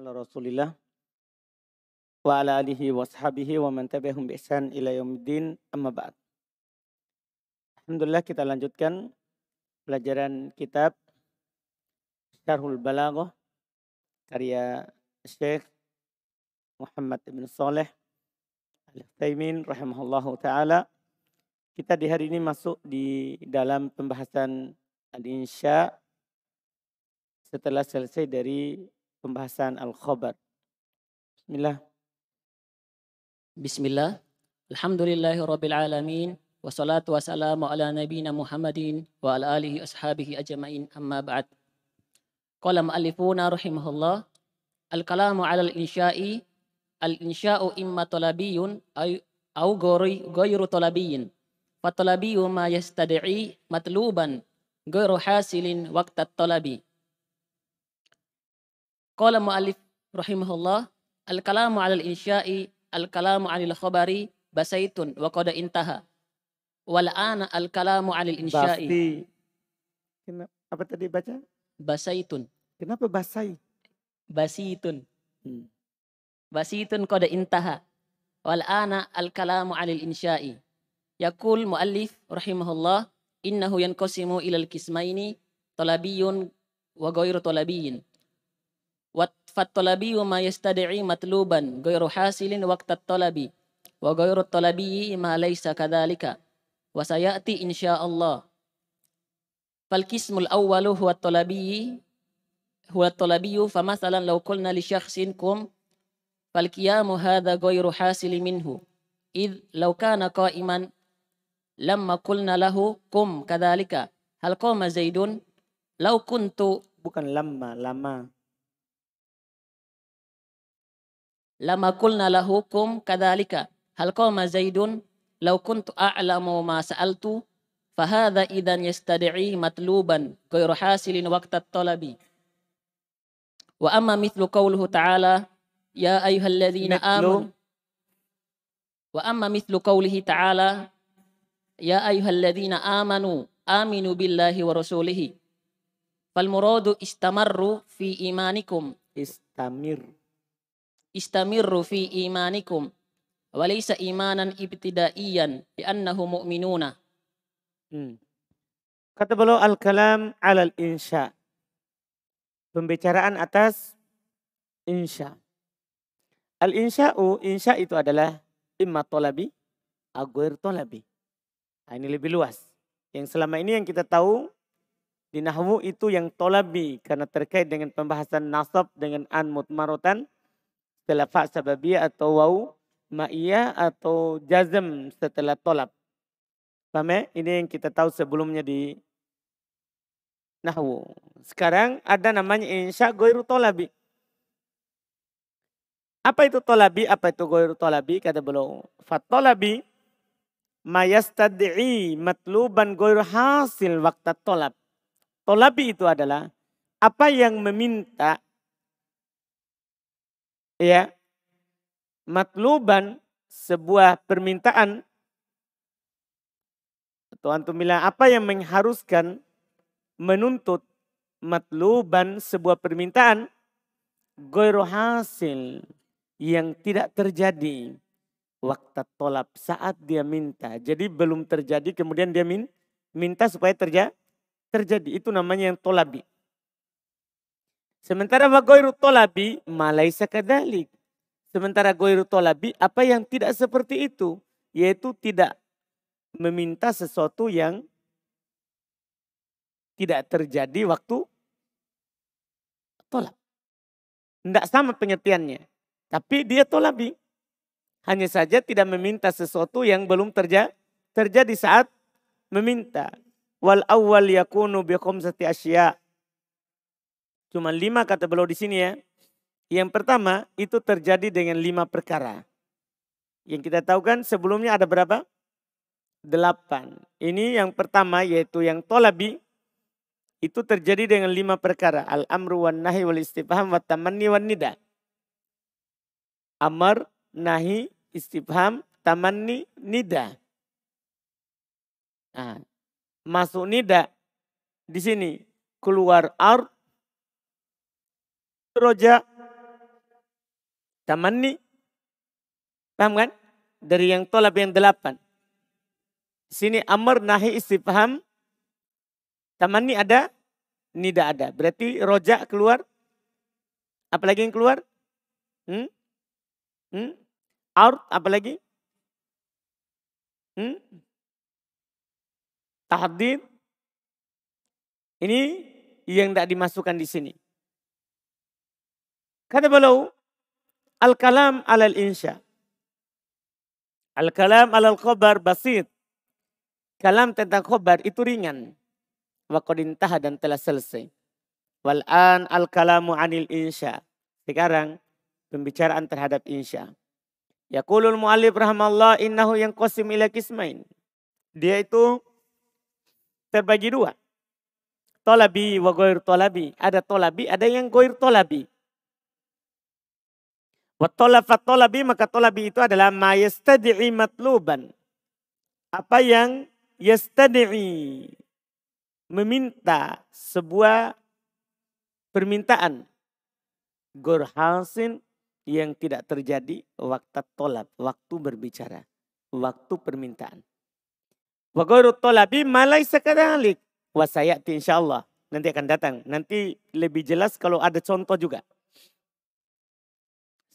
Rasulillah wa wa ila. Alhamdulillah kita lanjutkan pelajaran kitab Syarhul Balaghah karya Syekh Muhammad bin Saleh Al-Taimin rahimahullahu taala. Kita di hari ini masuk di dalam pembahasan al-insya setelah selesai dari pembahasan al-khabar. Bismillah. Bismillah. Alhamdulillahi rabbil alamin. Wassalatu wassalamu ala nabina Muhammadin wa ala alihi ashabihi ajma'in amma ba'd. Qala mu'allifuna rahimahullah. Al-kalamu ala al-insya'i. Al-insya'u imma talabiyun au ghayru talabiyyin. Fatalabiyu ma yastadi'i matluban ghayru hasilin waqtat talabi. Qala mu'allif rahimahullah al-kalamu 'ala al-insya'i al-kalamu 'anil khabari basaitun wa qad intaha. Wal ana al-kalamu 'anil insya'i. Basti. Kenapa, apa tadi baca? Basaitun. Kenapa basai? Basitun. Hmm. Basitun qad intaha. Wal ana al-kalamu 'anil insya'i. Yaqul muallif rahimahullah innahu yanqasimu ilal kismaini talabiyun wa ghairu talabiyyin. Wat fattalabi wa ma yastadi'i matluban ghairu hasilin waqtat talabi wa ghairu talabi ma laysa kadhalika. Wa sayati insyaallah. Fal qismul awwalu huwa talabi huwa talabi fa masalan law qulna li syakhsin kum fal qiyamu hadha ghairu hasilin minhu. Id law kana qa'iman lamma qulna lahu kum kadhalika. Hal qama zaidun? Law kuntu bukan lamma lama. A'lamu ma sa'altu fahadha idan yastad'i matluban ghairu hasilin waqta talabi wa amma mithlu qawluhu ta'ala ya ayyuhalladzina amanu wa amma mithlu qawlihi ta'ala ya ayyuhalladzina amanu aminu billahi wa rasulihi fal muradu istamarru fi imanikum Istamir. Istamirru fi imanikum walaysa imanan ibtidaiyan li'annahu mu'minuna Hmm. Kata beliau al-kalam alal insya. Pembicaraan atas insya. Al-insya'u, insya itu adalah imma tolabi, aguir tolabi. Nah, ini lebih luas. Yang selama ini yang kita tahu di nahwu itu yang tolabi karena terkait dengan pembahasan nasab dengan an mutmarotan setelah fa sababiyah atau waw ma'iyah atau jazm setelah tolab. Paham ya? Ini yang kita tahu sebelumnya di nahwu. Sekarang ada namanya insya goiru tolabi. Apa itu tolabi? Apa itu goiru tolabi? Kata beliau. Fatolabi mayastad'i matluban goiru hasil waktu tolab. Tolabi itu adalah apa yang meminta ya matluban sebuah permintaan atau antum bilang apa yang mengharuskan menuntut matluban sebuah permintaan goiru hasil yang tidak terjadi waktu tolap saat dia minta. Jadi belum terjadi kemudian dia min, minta supaya terja, terjadi. Itu namanya yang tolabi. Sementara goiru tolabi malaisa kadalik. Sementara goiru tolabi apa yang tidak seperti itu. Yaitu tidak meminta sesuatu yang tidak terjadi waktu tolak. Tidak sama pengertiannya. Tapi dia tolabi. Hanya saja tidak meminta sesuatu yang belum terja terjadi saat meminta. Wal awal yakunu bi khamsati asya. Cuma lima kata beliau di sini ya. Yang pertama itu terjadi dengan lima perkara. Yang kita tahu kan sebelumnya ada berapa? Delapan. Ini yang pertama yaitu yang tolabi. Itu terjadi dengan lima perkara. Al-amru wan nahi wal istifham wa tamanni wan nida. Amar, nahi, istifham, tamanni, nida. Nah, masuk nida di sini keluar ar roja Tamanni. Paham kan? Dari yang tolab yang delapan. Sini amr nahi istifham. Tamanni ada, nida ada. Berarti rojak keluar. Apalagi yang keluar? Hmm? Hmm? Art apalagi? Hmm? Tahdid. Ini yang tidak dimasukkan di sini. Kata beliau, al-kalam alal insya. Al-kalam alal khobar basit. Kalam tentang khobar itu ringan. Wakodintah dan telah selesai. Wal'an al-kalamu anil insya. Sekarang pembicaraan terhadap insya. Yaqulul mu'allif rahmallah innahu yang qasim ila kismain. Dia itu terbagi dua. Tolabi wa goir tolabi. Ada tolabi, ada yang goir tolabi. Tolabi, maka tolabi itu adalah ma yastadi'i matluban. Apa yang yastadi'i. Meminta sebuah permintaan. Gorhasin yang tidak terjadi waktu tolab, waktu berbicara, waktu permintaan. Wa ghairu talabi malai sekadalik. Wa sayati insyaallah. Nanti akan datang. Nanti lebih jelas kalau ada contoh juga.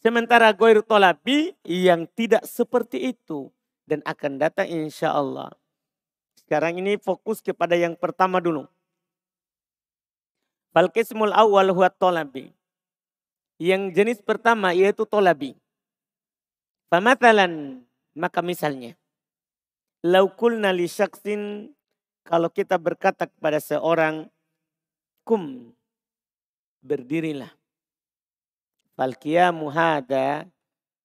Sementara ghairu talabi yang tidak seperti itu. Dan akan datang insya Allah. Sekarang ini fokus kepada yang pertama dulu. Falkismul awal huwa tolabi. Yang jenis pertama yaitu tolabi. Pamatalan, maka misalnya. Laukulna li syaksin, kalau kita berkata kepada seorang, kum, berdirilah. Falkiyamu hada,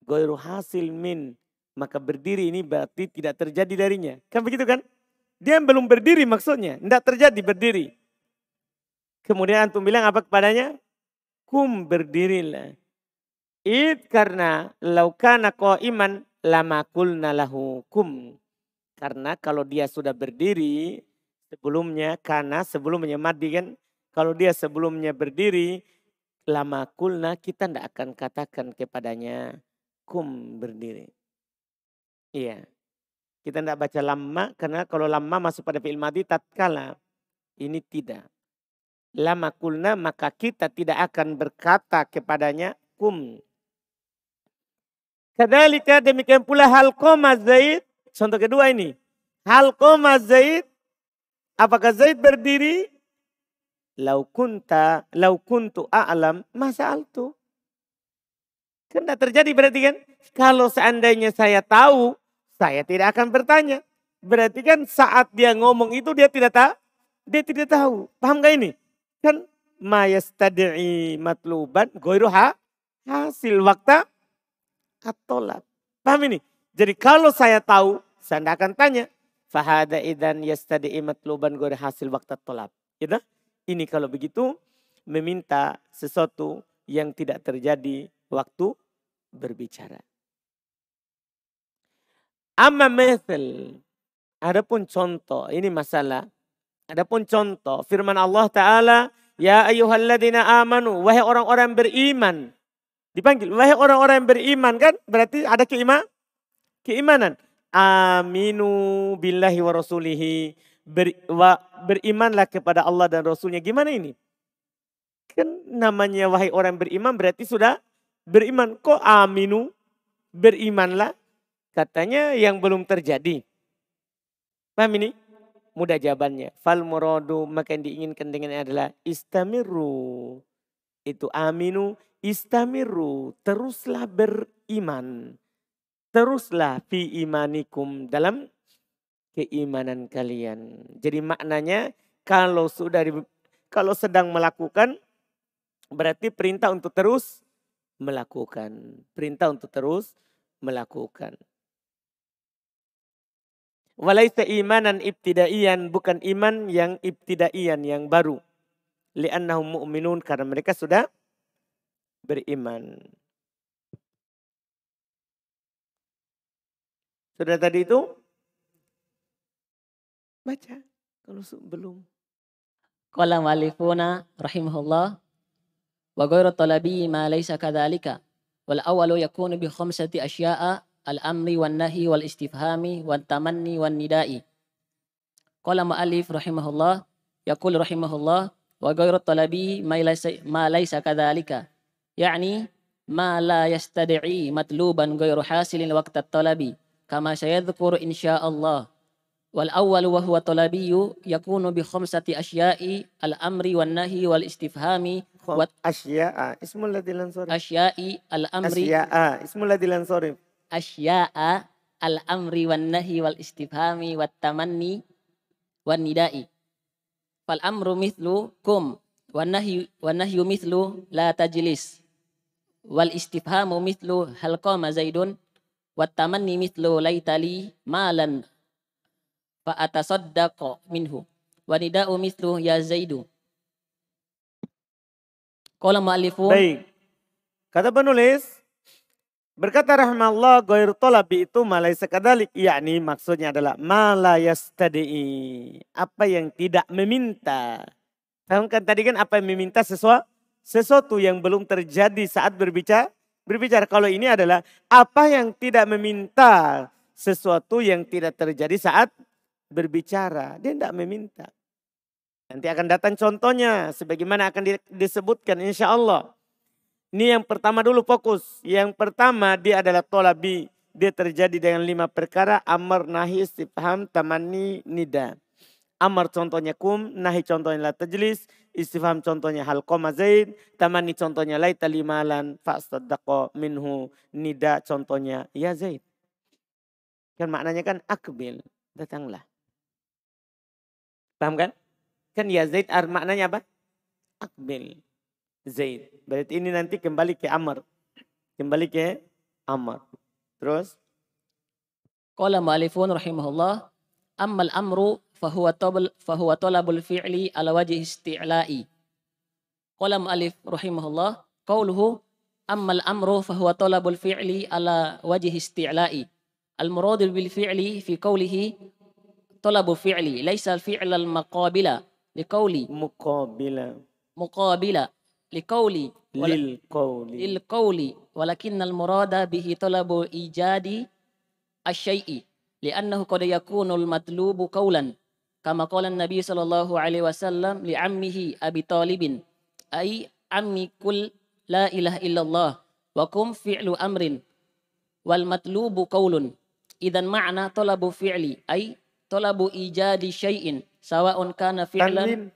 goiru hasil min, maka berdiri ini berarti tidak terjadi darinya. Kan begitu kan? Dia belum berdiri maksudnya, tidak terjadi berdiri. Kemudian antum bilang apa kepadanya? kum berdirilah. Id karena laukana ko iman lama kulna lahu kum. Karena kalau dia sudah berdiri sebelumnya, karena sebelumnya mati kan, kalau dia sebelumnya berdiri, lama kulna kita tidak akan katakan kepadanya kum berdiri. Iya. Kita tidak baca lama karena kalau lama masuk pada fi'il madi tatkala. Ini tidak lama kulna maka kita tidak akan berkata kepadanya kum. Kadalika demikian pula hal koma Zaid. Contoh kedua ini. Hal koma Zaid. Apakah Zaid berdiri? Lau kunta, lau kuntu a'lam masa altu. Kan terjadi berarti kan. Kalau seandainya saya tahu, saya tidak akan bertanya. Berarti kan saat dia ngomong itu dia tidak tahu. Dia tidak tahu. Paham gak ini? Kan mayastadi'i matluban goiruha hasil waktu atolab. Paham ini? Jadi kalau saya tahu, saya tidak akan tanya. Fahada idan yastadi'i matluban goiru hasil waktu tolab. Gitu? Ini kalau begitu meminta sesuatu yang tidak terjadi waktu berbicara. Amma methel. Adapun contoh, ini masalah Adapun contoh firman Allah Ta'ala, Ya ayuhalladzina amanu, wahai orang-orang beriman. Dipanggil, wahai orang-orang beriman kan berarti ada keiman, keimanan. Aminu billahi wa rasulihi. Ber, wa, berimanlah kepada Allah dan Rasulnya. Gimana ini? Kan namanya wahai orang beriman berarti sudah beriman. Kok aminu? Berimanlah. Katanya yang belum terjadi. Paham ini? mudah jawabannya. Fal muradu maka yang diinginkan dengan adalah istamiru. Itu aminu istamiru. Teruslah beriman. Teruslah fi imanikum dalam keimanan kalian. Jadi maknanya kalau sudah kalau sedang melakukan berarti perintah untuk terus melakukan. Perintah untuk terus melakukan. Walaita imanan ibtidaian bukan iman yang ibtidaian yang baru. Li'annahum mu'minun karena mereka sudah beriman. Sudah tadi itu? Baca. Kalau belum. Qala mu'alifuna rahimahullah. Wa ghayru talabi ma laysa kadhalika. Wal awwalu yakunu bi khamsati asya'a al amri wan nahi wal istifhami wan tamanni wan nida'i Qala mu'alif rahimahullah. Yaqul rahimahullah. Wa ghayru talabi ma laysa ma laysa kadhalika. Yani ma la Wal awwal wa huwa talabiyyu yakunu bi khamsati asya'i al-amri wan nahi wal istifhami wa asya'a ismul ladzi lansarif. Asya'i al-amri asya'a ismul ladzi lansarif. Asya'a al-amri wan nahi wal istifhami wat tamanni wan nida'i. Fal amru mithlu kum wan nahi wan nahyu mithlu la tajlis. Wal istifhamu mithlu hal qama zaidun wat tamanni mithlu laitali malan fa atasaddaqo minhu. Wa nida'u misluhu ya zaidu. Qala ma'alifu Baik. Kata penulis berkata rahmallah ghair talabi itu malai sekadalik. Yakni maksudnya adalah malayastadi apa yang tidak meminta. Paham kan tadi kan apa yang meminta sesuatu sesuatu yang belum terjadi saat berbicara berbicara. Kalau ini adalah apa yang tidak meminta sesuatu yang tidak terjadi saat berbicara. Dia tidak meminta. Nanti akan datang contohnya sebagaimana akan disebutkan insya Allah. Ini yang pertama dulu fokus. Yang pertama dia adalah tolabi. Dia terjadi dengan lima perkara. Amar, nahi, istifham, tamani, nida. Amar contohnya kum, nahi contohnya la tajlis, istifham contohnya hal zaid, tamani contohnya laita limalan, fa'astaddaqa minhu, nida contohnya ya zaid. Kan maknanya kan akbil, datanglah. Paham kan? Kan ya Zaid maknanya apa? Akbil. Zaid. Berarti ini nanti kembali ke Amr. Kembali ke Amr. Terus? Qala mu'alifun rahimahullah. Ammal amru fahuwa, tabl, fahuwa fi'li ala wajih isti'la'i. Qala mu'alif rahimahullah. Qawluhu ammal amru fahuwa talabul fi'li ala wajih isti'la'i. Bil fi'li fi qawlihi طلب فعلي ليس الفعل المقابل. لقولي. مقابلة مقابلة لقولي. للقول. للقول. ولكن المراد به طلب إيجاد الشيء لأنه قد يكون المطلوب قولا كما قال النبي صلى الله عليه وسلم لعمه أبي طالب أي عمي كل لا إله إلا الله وكم فعل أمر والمطلوب قول. إذا معنى طلب فعلي أي talabu ijadi syai'in sawa'un kana fi'lan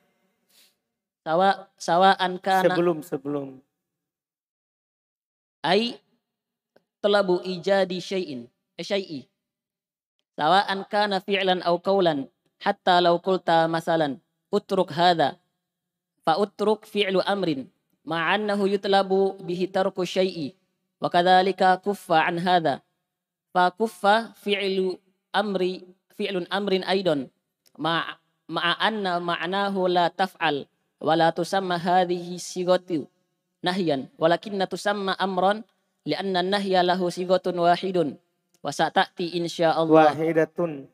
sawa sawa'an kana sebelum sebelum. Ai talabu ijadi syai'in eh, syai'i. Sawa'an kana fi'lan aw qawlan hatta law qulta masalan utruk hadha fa utruk fi'lu amrin ma'annahu yutlabu bihi tarku syai'i wa kadzalika kuffa an hadha. Fa kuffa fi'lu amri fi'lun amrin aidon. Ma ma'a anna ma'nahu la taf'al wa la tusamma hadhihi sigatu nahyan walakinna tusamma amran li'anna nahya lahu sigatun wahidun. Wa sata'ti insyaallah wahidatun.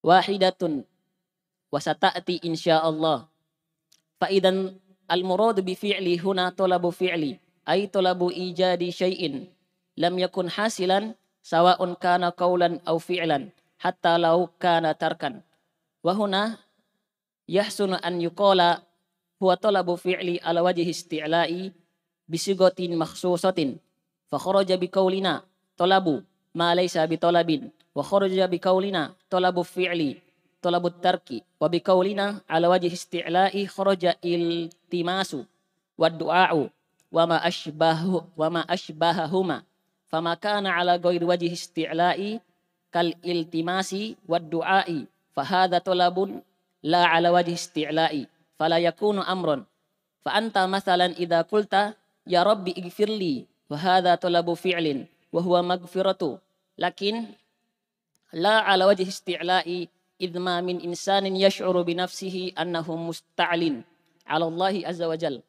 Wahidatun. Wa sata'ti insyaallah fa idan al murad bi fi'li huna talabu fi'li ay talabu ijadi syai'in lam yakun hasilan sawa'un kana qawlan aw fi'lan hatta lau kana tarkan. Wahuna yahsunu an yuqala huwa talabu fi'li ala wajhi isti'la'i bisigotin makhsusatin. Fa kharaja biqaulina talabu ma laysa bitalabin wa kharaja biqaulina talabu fi'li talabu tarki wa biqaulina ala wajhi isti'la'i kharaja iltimasu wa du'a'u wa ma ashbahu wa ma ashbahahuma fama kana ala ghairi wajhi isti'la'i kal iltimasi wad du'ai fahadha talabun la ala wajhi isti'la'i fala yakunu amron fa anta masalan idza qulta ya rabbi ighfirli wa hadha talabu fi'lin wa huwa maghfiratu. Lakin la ala wajhi isti'la'i idma min insanin yash'uru bi nafsihi annahu musta'lin ala Allah azza wa jal.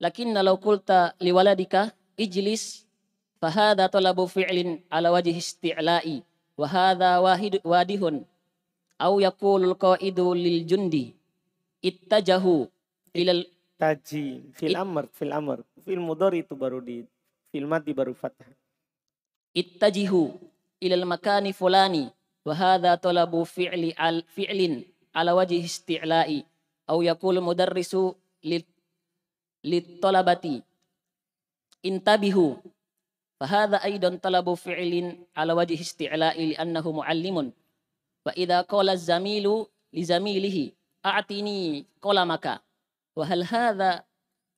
Lakin law qulta liwaladika ijlis Fahadha talabu fi'lin ala wajhi isti'la'i. Wahadha wadihun. Au yakulul qa'idu lil jundi. Ittajahu ilal taji fil amr fil amr fil mudor itu baru di fil mati baru fathah ittajihu ilal makani fulani wa hadha fi'li fi'lin ala wajhi isti'la'i au yaqul mudarrisu intabihu فهذا أيضا طلب فعل على وجه استعلاء لأنه معلم وإذا قال الزميل لزميله أعطني قلمك وهل هذا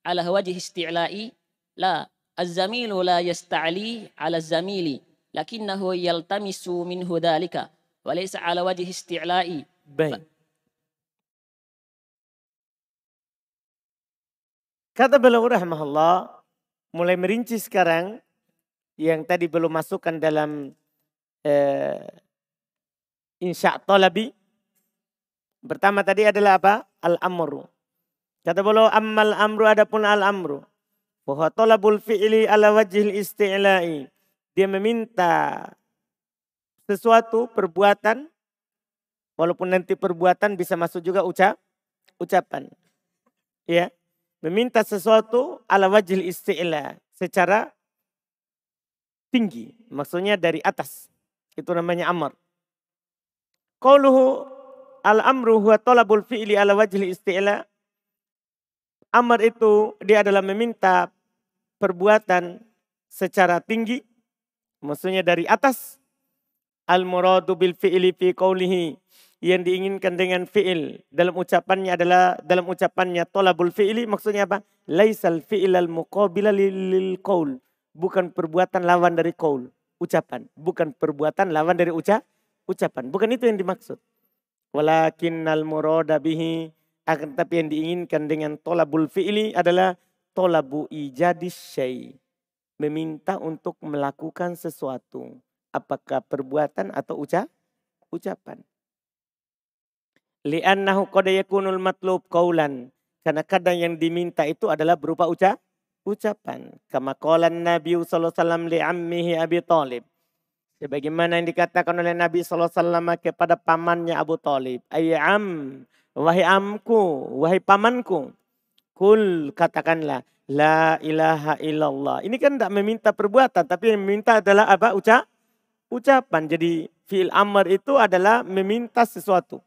على وجه استعلاء لا الزميل لا يستعلي على الزميل لكنه يلتمس منه ذلك وليس على وجه استعلاء Baik. Kata beliau rahmahullah, mulai merinci sekarang yang tadi belum masukkan dalam eh, insya talabi. Pertama tadi adalah apa? Al-amru. Kata beliau ammal amru adapun al-amru. Bahwa talabul fi'li ala wajhil isti'la'i. Dia meminta sesuatu perbuatan walaupun nanti perbuatan bisa masuk juga ucap ucapan. Ya meminta sesuatu ala wajil isti'la secara tinggi. Maksudnya dari atas. Itu namanya amr. Qauluhu al-amru huwa talabul fi'li ala wajil isti'la. Amr itu dia adalah meminta perbuatan secara tinggi. Maksudnya dari atas. Al-muradu bil fi'li fi qawlihi yang diinginkan dengan fi'il dalam ucapannya adalah dalam ucapannya tolabul fi'ili maksudnya apa? Laisal fi'ilal muqabila lil qaul. Bukan perbuatan lawan dari qaul, ucapan. Bukan perbuatan lawan dari uca, ucapan. Bukan itu yang dimaksud. Walakinnal murada bihi akan tapi yang diinginkan dengan tolabul fi'ili adalah tolabu ijadis syai. Meminta untuk melakukan sesuatu. Apakah perbuatan atau uca, ucapan. Li'annahu qad yakunul matlub qaulan. Karena kadang yang diminta itu adalah berupa ucap ucapan. Kama qala Nabi sallallahu alaihi wasallam li ammihi Abi Thalib. Sebagaimana yang dikatakan oleh Nabi sallallahu kepada pamannya Abu Thalib, "Ayyam, wahai amku, wahai pamanku, kul katakanlah la ilaha illallah." Ini kan tidak meminta perbuatan, tapi yang meminta adalah apa? Ucap ucapan. Jadi fi'il amr itu adalah meminta sesuatu.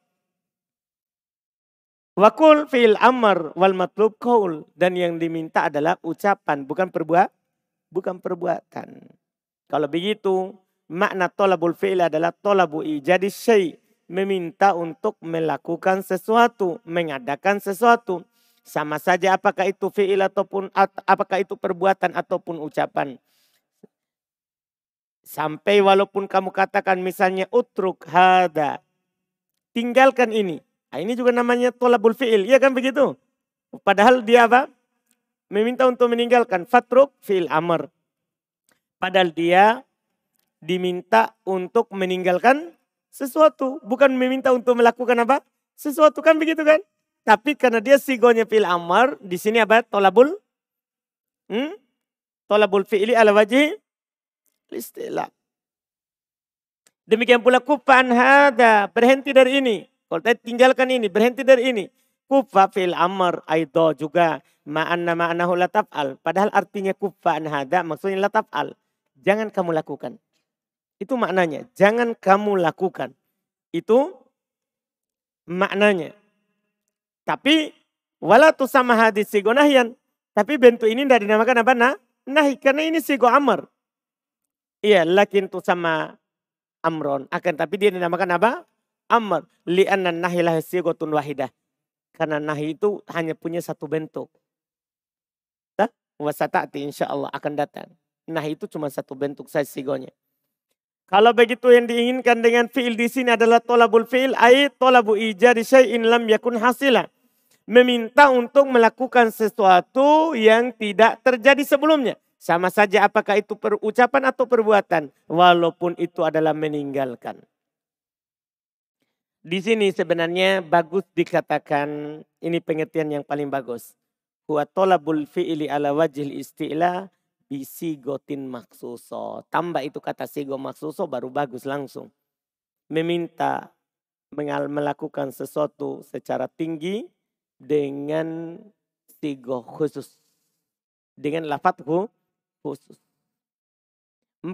Wakul fil amr wal matlub kaul. Dan yang diminta adalah ucapan, bukan perbuat, bukan perbuatan. Kalau begitu, makna tolabul fi'il adalah tolabu ijadi syai. Meminta untuk melakukan sesuatu, mengadakan sesuatu. Sama saja apakah itu fi'il ataupun apakah itu perbuatan ataupun ucapan. Sampai walaupun kamu katakan misalnya utruk hada. Tinggalkan ini Nah, ini juga namanya tolabul fi'il, iya kan begitu? Padahal dia apa? Meminta untuk meninggalkan fatruk fi'il amr. Padahal dia diminta untuk meninggalkan sesuatu. Bukan meminta untuk melakukan apa? Sesuatu kan begitu kan? Tapi karena dia sigonya fi'il amr, di sini apa? Tolabul hmm? Tolabul fi'ili ala wajih istilah. Demikian pula kupan hada, berhenti dari ini. Kalau tadi tinggalkan ini, berhenti dari ini. Kufa fil amr aido juga. Ma'anna ma'anahu la taf'al. Padahal artinya kufa an hada maksudnya la taf'al. Jangan kamu lakukan. Itu maknanya. Jangan kamu lakukan. Itu maknanya. Tapi wala tu sama hadis sigo nahyan. Tapi bentuk ini tidak dinamakan apa? Nah, nahi. Karena ini sigo amr. Iya, lakin tu sama amron. Akan tapi dia dinamakan apa? Amr li'anna nahi lah sigotun wahidah. Karena nahi itu hanya punya satu bentuk. Wasatati insya Allah akan datang. Nahi itu cuma satu bentuk saya sigonya. Kalau begitu yang diinginkan dengan fi'il di sini adalah tolabul fi'il ay tolabu ijadi syai'in lam yakun hasila. Meminta untuk melakukan sesuatu yang tidak terjadi sebelumnya. Sama saja apakah itu perucapan atau perbuatan. Walaupun itu adalah meninggalkan. Di sini sebenarnya bagus dikatakan ini pengertian yang paling bagus. Huwa tolabul fi'ili ala wajil isti'la bisigotin maksuso. Tambah itu kata sigo maksuso baru bagus langsung. Meminta melakukan sesuatu secara tinggi dengan sigo khusus. Dengan lafat khusus.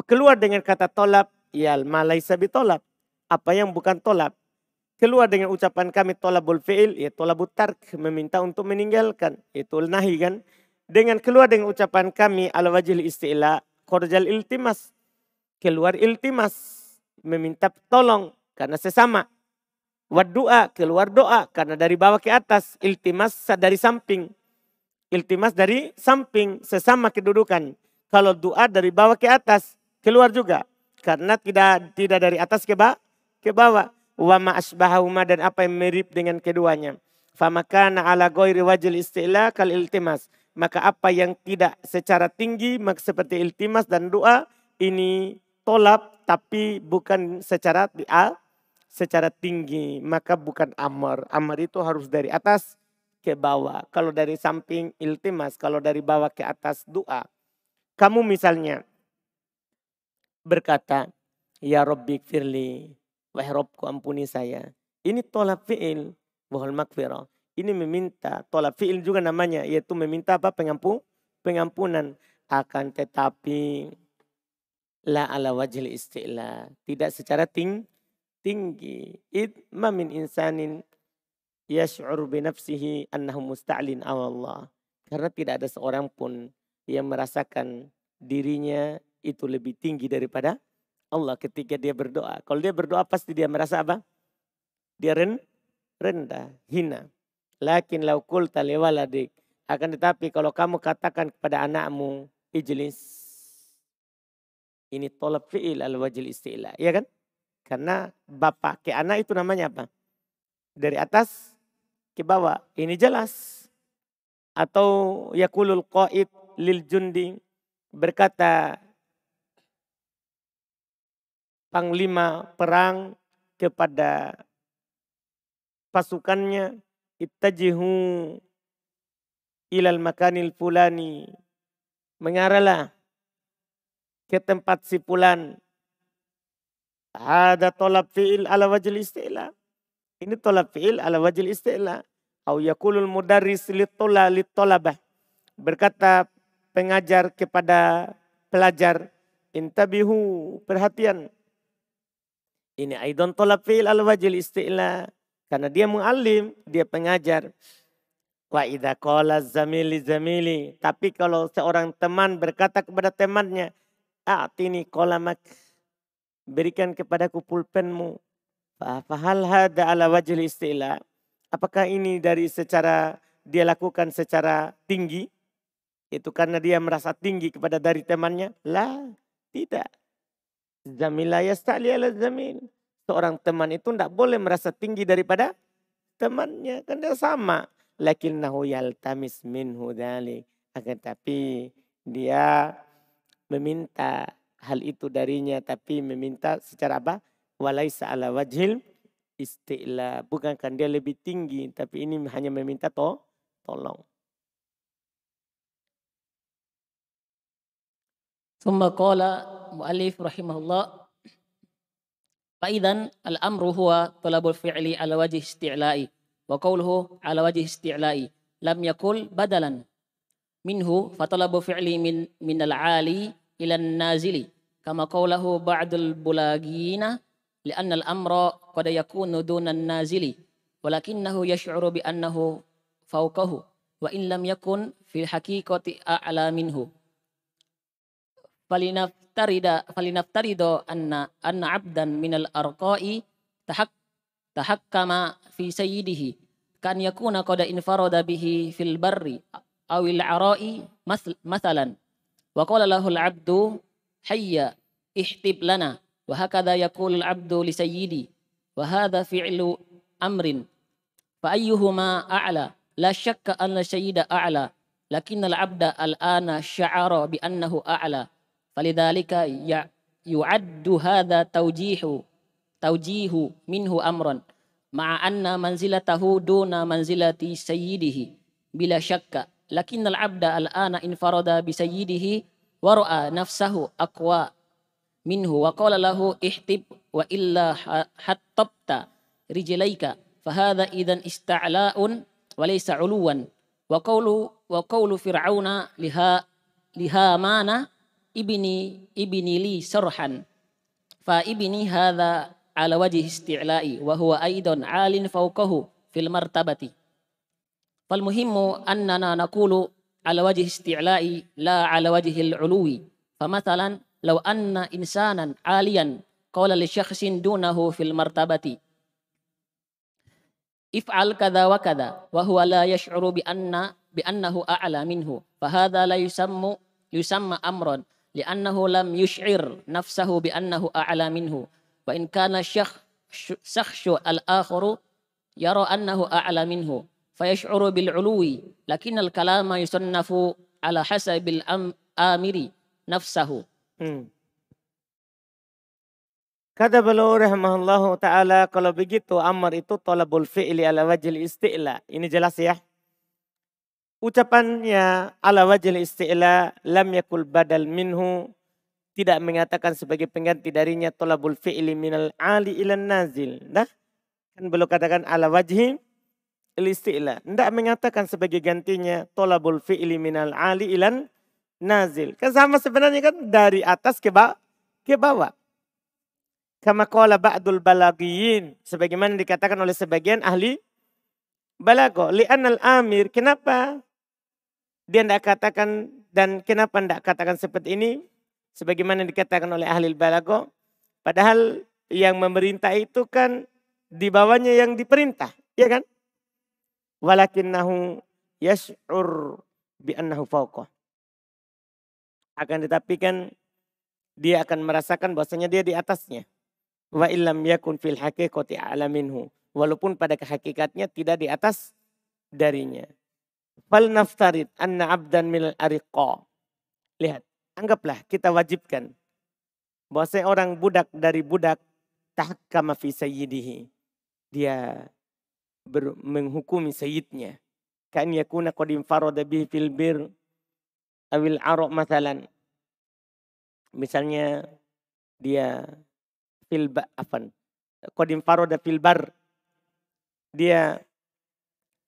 Keluar dengan kata tolap, ya malaisa bitolab. Apa yang bukan tolap. Keluar dengan ucapan kami tolabul fi'il, ya tolabut tark, meminta untuk meninggalkan. Itu nahi kan. Dengan keluar dengan ucapan kami ala wajil isti'la, korjal iltimas. Keluar iltimas, meminta tolong karena sesama. Wad doa, keluar doa karena dari bawah ke atas. Iltimas dari samping. Iltimas dari samping, sesama kedudukan. Kalau doa dari bawah ke atas, keluar juga. Karena tidak tidak dari atas ke bawah. Ke bawah. Wa ma asbahahuma dan apa yang mirip dengan keduanya. Famakana ala goiri wajil istilah kal iltimas. Maka apa yang tidak secara tinggi, maka seperti iltimas dan doa, ini tolap tapi bukan secara a secara tinggi, maka bukan amar. Amar itu harus dari atas ke bawah. Kalau dari samping iltimas, kalau dari bawah ke atas doa. Kamu misalnya berkata, Ya Rabbi firli, wahai Robku ampuni saya. Ini tolak fi'il, wahal makfirah. Ini meminta, tolak fi'il juga namanya, yaitu meminta apa? Pengampun, pengampunan. Akan tetapi la ala wajil isti'la. Tidak secara ting, tinggi. Id ma min insanin yash'ur binafsihi annahu musta'lin Allah. Karena tidak ada seorang pun yang merasakan dirinya itu lebih tinggi daripada Allah ketika dia berdoa. Kalau dia berdoa pasti dia merasa apa? Dia ren, rendah, hina. Lakin laukul talewaladik. Akan tetapi kalau kamu katakan kepada anakmu, ijlis ini tolak fi'il al wajil istilah. Ya kan? Karena bapak ke anak itu namanya apa? Dari atas ke bawah. Ini jelas. Atau yakulul qaid lil jundi berkata panglima perang kepada pasukannya ittajihu ilal makanil fulani mengarahlah ke tempat si pulan. Ada tolak fi'il ala wajil isti'la. Ini tolak fi'il ala wajil isti'la. Au yakulul mudarris litola litolabah. Berkata pengajar kepada pelajar. Intabihu perhatian. Ini aidon tolak fi'il ala wajil isti'la. Karena dia mu'alim, dia pengajar. Wa idha qala zamili zamili. Tapi kalau seorang teman berkata kepada temannya, a'tini kolamak. Berikan kepadaku pulpenmu. Fahal hada ala wajil istilah. Apakah ini dari secara dia lakukan secara tinggi? Itu karena dia merasa tinggi kepada dari temannya? Lah, tidak. Zamila yasta'li ala zamil. Seorang teman itu tidak boleh merasa tinggi daripada temannya. Kan dia sama. Lakinnahu yaltamis minhu dhalik. Akan tapi dia meminta hal itu darinya tapi meminta secara apa? Walaisa ala wajhil isti'la. Bukankah dia lebih tinggi tapi ini hanya meminta to tolong. ثم قال مؤلف رحمه الله. فإذا الأمر هو طلب الفعل على وجه استعلاء وقوله على وجه استعلاء لم يقل بدلا. منه فطلب فعل من من العالي إلى النازل كما قوله بعض البلاغين لأن الأمر قد يكون دون النازل ولكنه يشعر بأنه فوقه وإن لم يكن في الحقيقة أعلى منه. فلنفترض فلنفترض أن أن عبدا من الأرقاء تحك تحكم في سيده كأن يكون قد انفرد به في البر أو العراء مثلا. وقال له العبد حي احتب لنا. وهكذا يقول العبد لسيدي وهذا فعل أمر فأيهما أعلى؟ لا شك أن السيد أعلى لكن العبد الآن شعر بأنه أعلى. Falidhalika ya yu'addu hadha taujihu taujihu minhu amran ma'a anna manzilatahu duna manzilati sayyidihi. Bila syakka lakinnal abda al'ana infarada bi sayyidihi wa ra'a nafsahu aqwa minhu wa qala lahu ihtib wa illa hattabta rijlaika fahadha idan ista'la'un wa laysa 'uluwan. Wa qawlu wa qawlu fir'auna liha liha mana wajhi isti'la'i wa huwa aidan 'alin fawqahu fil martabati fal muhimmu annana naqulu ala wajhi isti'la'i la ala wajhi al-'uluwi famathalan law anna insanan 'aliyan qala li syakhsin dunahu fil martabati if'al kadha wa kadha wa huwa la yash'uru bi anna bi annahu a'la minhu fa hadha la yusammu yusamma amran li'annahu lam yush'ir nafsahu bi annahu a'la minhu wa in kana syakh sakhshu al-akharu yara annahu a'la minhu fayash'uru bil 'uluwi lakin al-kalama yusannafu ala hasabil amiri nafsahu Hmm. Kata beliau rahimahullah ta'ala kalau begitu amar itu tolabul fi'li ala wajil isti'la. Ini jelas ya. Ucapannya ala wajil isti'la lam yakul badal minhu. Tidak mengatakan sebagai pengganti darinya tolabul fi'li minal ali ilan nazil. Nah, kan beliau katakan ala wajhi isti'la. Tidak mengatakan sebagai gantinya tolabul fi'li minal ali ilan nazil. Kan sama sebenarnya kan dari atas ke, bawah. Ke bawah. Kama qala ba'dul balagiyin. Sebagaimana dikatakan oleh sebagian ahli balago. Li'anal amir. Kenapa dia tidak katakan dan kenapa tidak katakan seperti ini? Sebagaimana dikatakan oleh ahli balago. Padahal yang memerintah itu kan di bawahnya yang diperintah. Ya kan? Walakinnahu yash'ur bi'annahu fauqah. Akan tetapi kan dia akan merasakan bahwasanya dia di atasnya wa illam yakun fil haqiqati a'la minhu walaupun pada kehakikatnya tidak di atas darinya fal naftarid anna abdan minal ariqa lihat anggaplah kita wajibkan bahwa seorang budak dari budak tahkama fi sayyidihi. Dia ber, menghukumi sayyidnya. Kan yakuna qad infarada bihi fil bir awil arok masalan misalnya dia fil afan kodim faroda fil bar. Dia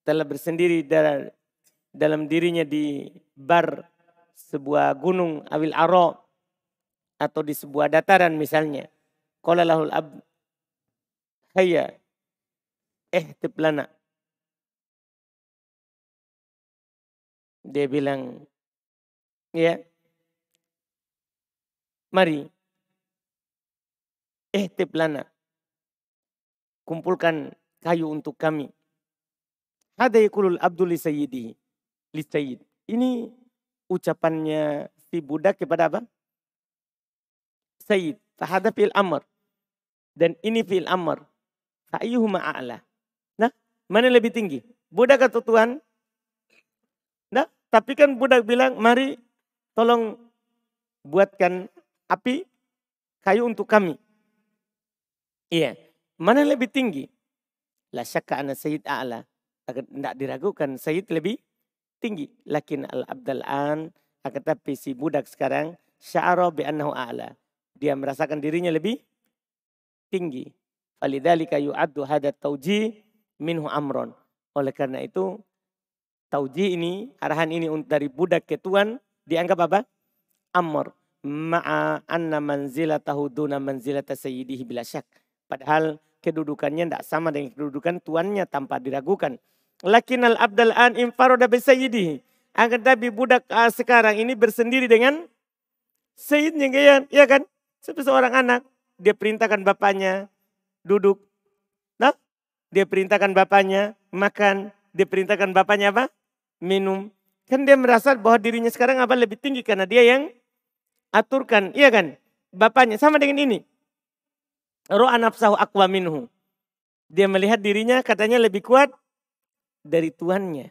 telah bersendiri dalam dirinya di bar sebuah gunung awil aro atau di sebuah dataran misalnya qala lahul ab hayya ihtib lana dia bilang ya mari Ihtib lana. Kumpulkan kayu untuk kami. Hada yakulul abdul li sayyidihi. Li sayyid. Ini ucapannya si budak kepada apa? Sayyid. Fahada fil amr. Dan ini fil amr. Fa'ayyuhuma a'la. Nah, mana lebih tinggi? Budak atau Tuhan? Nah, tapi kan budak bilang, mari tolong buatkan api kayu untuk kami. Iya. Mana lebih tinggi? La syakka anna sayyid a'la. Tidak diragukan sayyid lebih tinggi. Lakin al-abdal an. Akan tapi si budak sekarang. Sya'ara bi'annahu a'la. Dia merasakan dirinya lebih tinggi. Falidhalika yu'addu hadat tauji minhu amron. Oleh karena itu. Tauji ini, arahan ini dari budak ke tuan. Dianggap apa? Amr. Ma'a anna manzilatahu duna manzilata sayyidihi bila syak Padahal kedudukannya tidak sama dengan kedudukan tuannya tanpa diragukan. Lakin al abdal an infaroda besayidi. Akan tapi budak uh, sekarang ini bersendiri dengan sayidnya ya, ya kan? Seperti seorang anak. Dia perintahkan bapaknya duduk. Nah, dia perintahkan bapaknya makan. Dia perintahkan bapaknya apa? Minum. Kan dia merasa bahwa dirinya sekarang apa lebih tinggi karena dia yang aturkan. Iya kan? Bapaknya sama dengan ini. Ro'a nafsahu akwa minhu. Dia melihat dirinya katanya lebih kuat dari tuannya.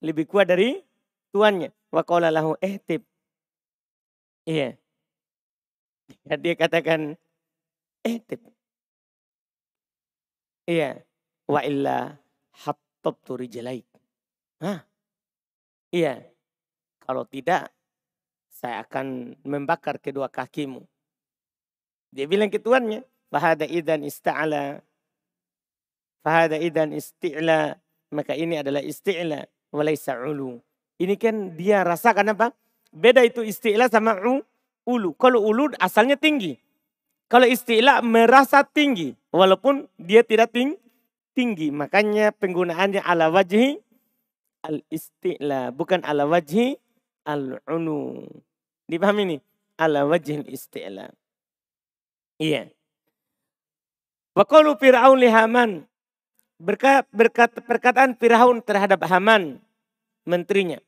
Lebih kuat dari tuannya. Wa qala lahu ihtib. Iya. Dia katakan ihtib. Iya. Wa illa hattabtu rijalaik. Hah? Iya. Kalau tidak, saya akan membakar kedua kakimu. Dia bilang ke tuannya, Fahada idan ista'ala. Fahada idan isti'la. Maka ini adalah isti'la. Walaysa ulu. Ini kan dia rasakan apa? Beda itu isti'la sama u, ulu. Kalau ulu asalnya tinggi. Kalau istilah merasa tinggi. Walaupun dia tidak ting tinggi. Makanya penggunaannya ala wajhi al-isti'la. Bukan ala wajhi al-unu. Dipahami ini? Ala wajhi al-isti'la. Iya. Waqalu Fir'aun li Haman. Berkat, berkat, perkataan Fir'aun terhadap Haman. Menterinya.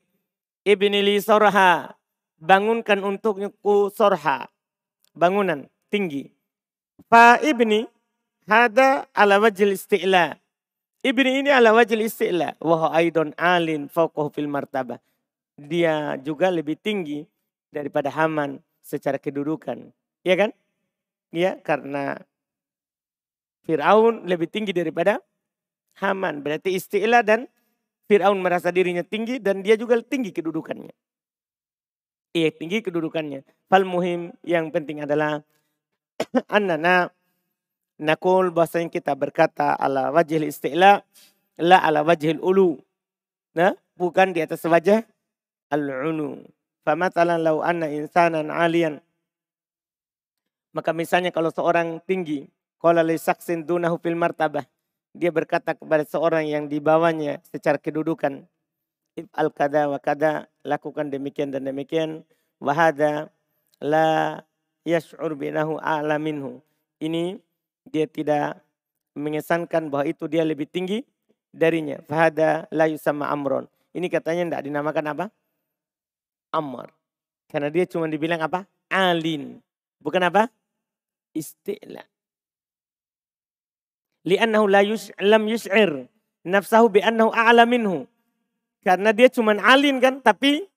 Ibni li sorha. Bangunkan untukku sorha. Bangunan tinggi. Fa ibni hada ala wajil isti'la. Ibni ini ala wajil isti'la. Wah aidon alin fauqahu fil martabah. Dia juga lebih tinggi daripada Haman secara kedudukan. Iya kan? Ya, karena Fir'aun lebih tinggi daripada Haman. Berarti istilah dan Fir'aun merasa dirinya tinggi dan dia juga tinggi kedudukannya. Iya tinggi kedudukannya. Fal muhim yang penting adalah annana nakul bahasanya kita berkata ala wajhil isti'la la ala wajhil ulu. Nah, bukan di atas wajah al-unu. Famatalan lau anna insanan alian maka misalnya kalau seorang tinggi, kalau li saksin dunahu fil martabah, dia berkata kepada seorang yang dibawanya secara kedudukan, al kada wa kada, lakukan demikian dan demikian, wahada la yash'ur binahu a'la minhu. Ini dia tidak mengesankan bahwa itu dia lebih tinggi darinya. Fahada la yusama amron. Ini katanya tidak dinamakan apa? Amr. Karena dia cuma dibilang apa? Alin. Bukan apa? isti'la. Li'annahu la yus, lam yus'ir nafsahu bi'annahu a'la minhu. Karena dia cuma alin kan, tapi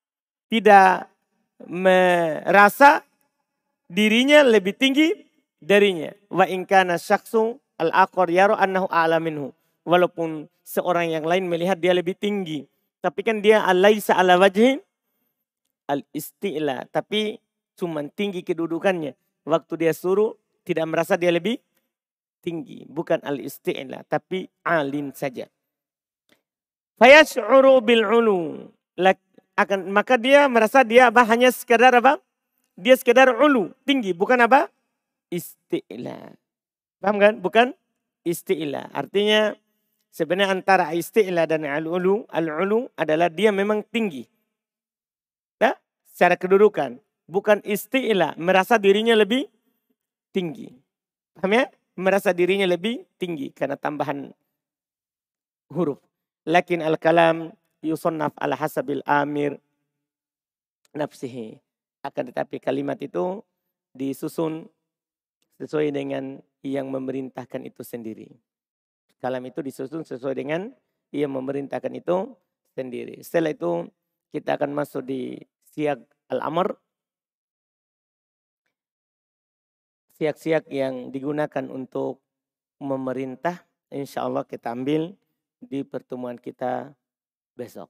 tidak merasa dirinya lebih tinggi darinya. Wa inkana syaksu al-aqar yaro annahu a'la minhu. Walaupun seorang yang lain melihat dia lebih tinggi. Tapi kan dia alaisa ala wajhin al-isti'la. Tapi cuma tinggi kedudukannya. Waktu dia suruh tidak merasa dia lebih tinggi. Bukan al-isti'la, tapi alin saja. Fayash'uru bil'ulu. Akan, maka dia merasa dia apa? Hanya sekedar apa? Dia sekedar ulu, tinggi. Bukan apa? Isti'la. Paham kan? Bukan isti'la. Artinya sebenarnya antara isti'la dan al-ulu, al-ulu adalah dia memang tinggi. Ya? Secara kedudukan. Bukan isti'la, merasa dirinya lebih tinggi. Paham ya? Merasa dirinya lebih tinggi karena tambahan huruf. Lakin al-kalam yusonnaf ala hasabil amir nafsihi. Akan tetapi kalimat itu disusun sesuai dengan yang memerintahkan itu sendiri. Kalam itu disusun sesuai dengan yang memerintahkan itu sendiri. Setelah itu kita akan masuk di siag al-amr siak-siak yang digunakan untuk memerintah insya Allah kita ambil di pertemuan kita besok.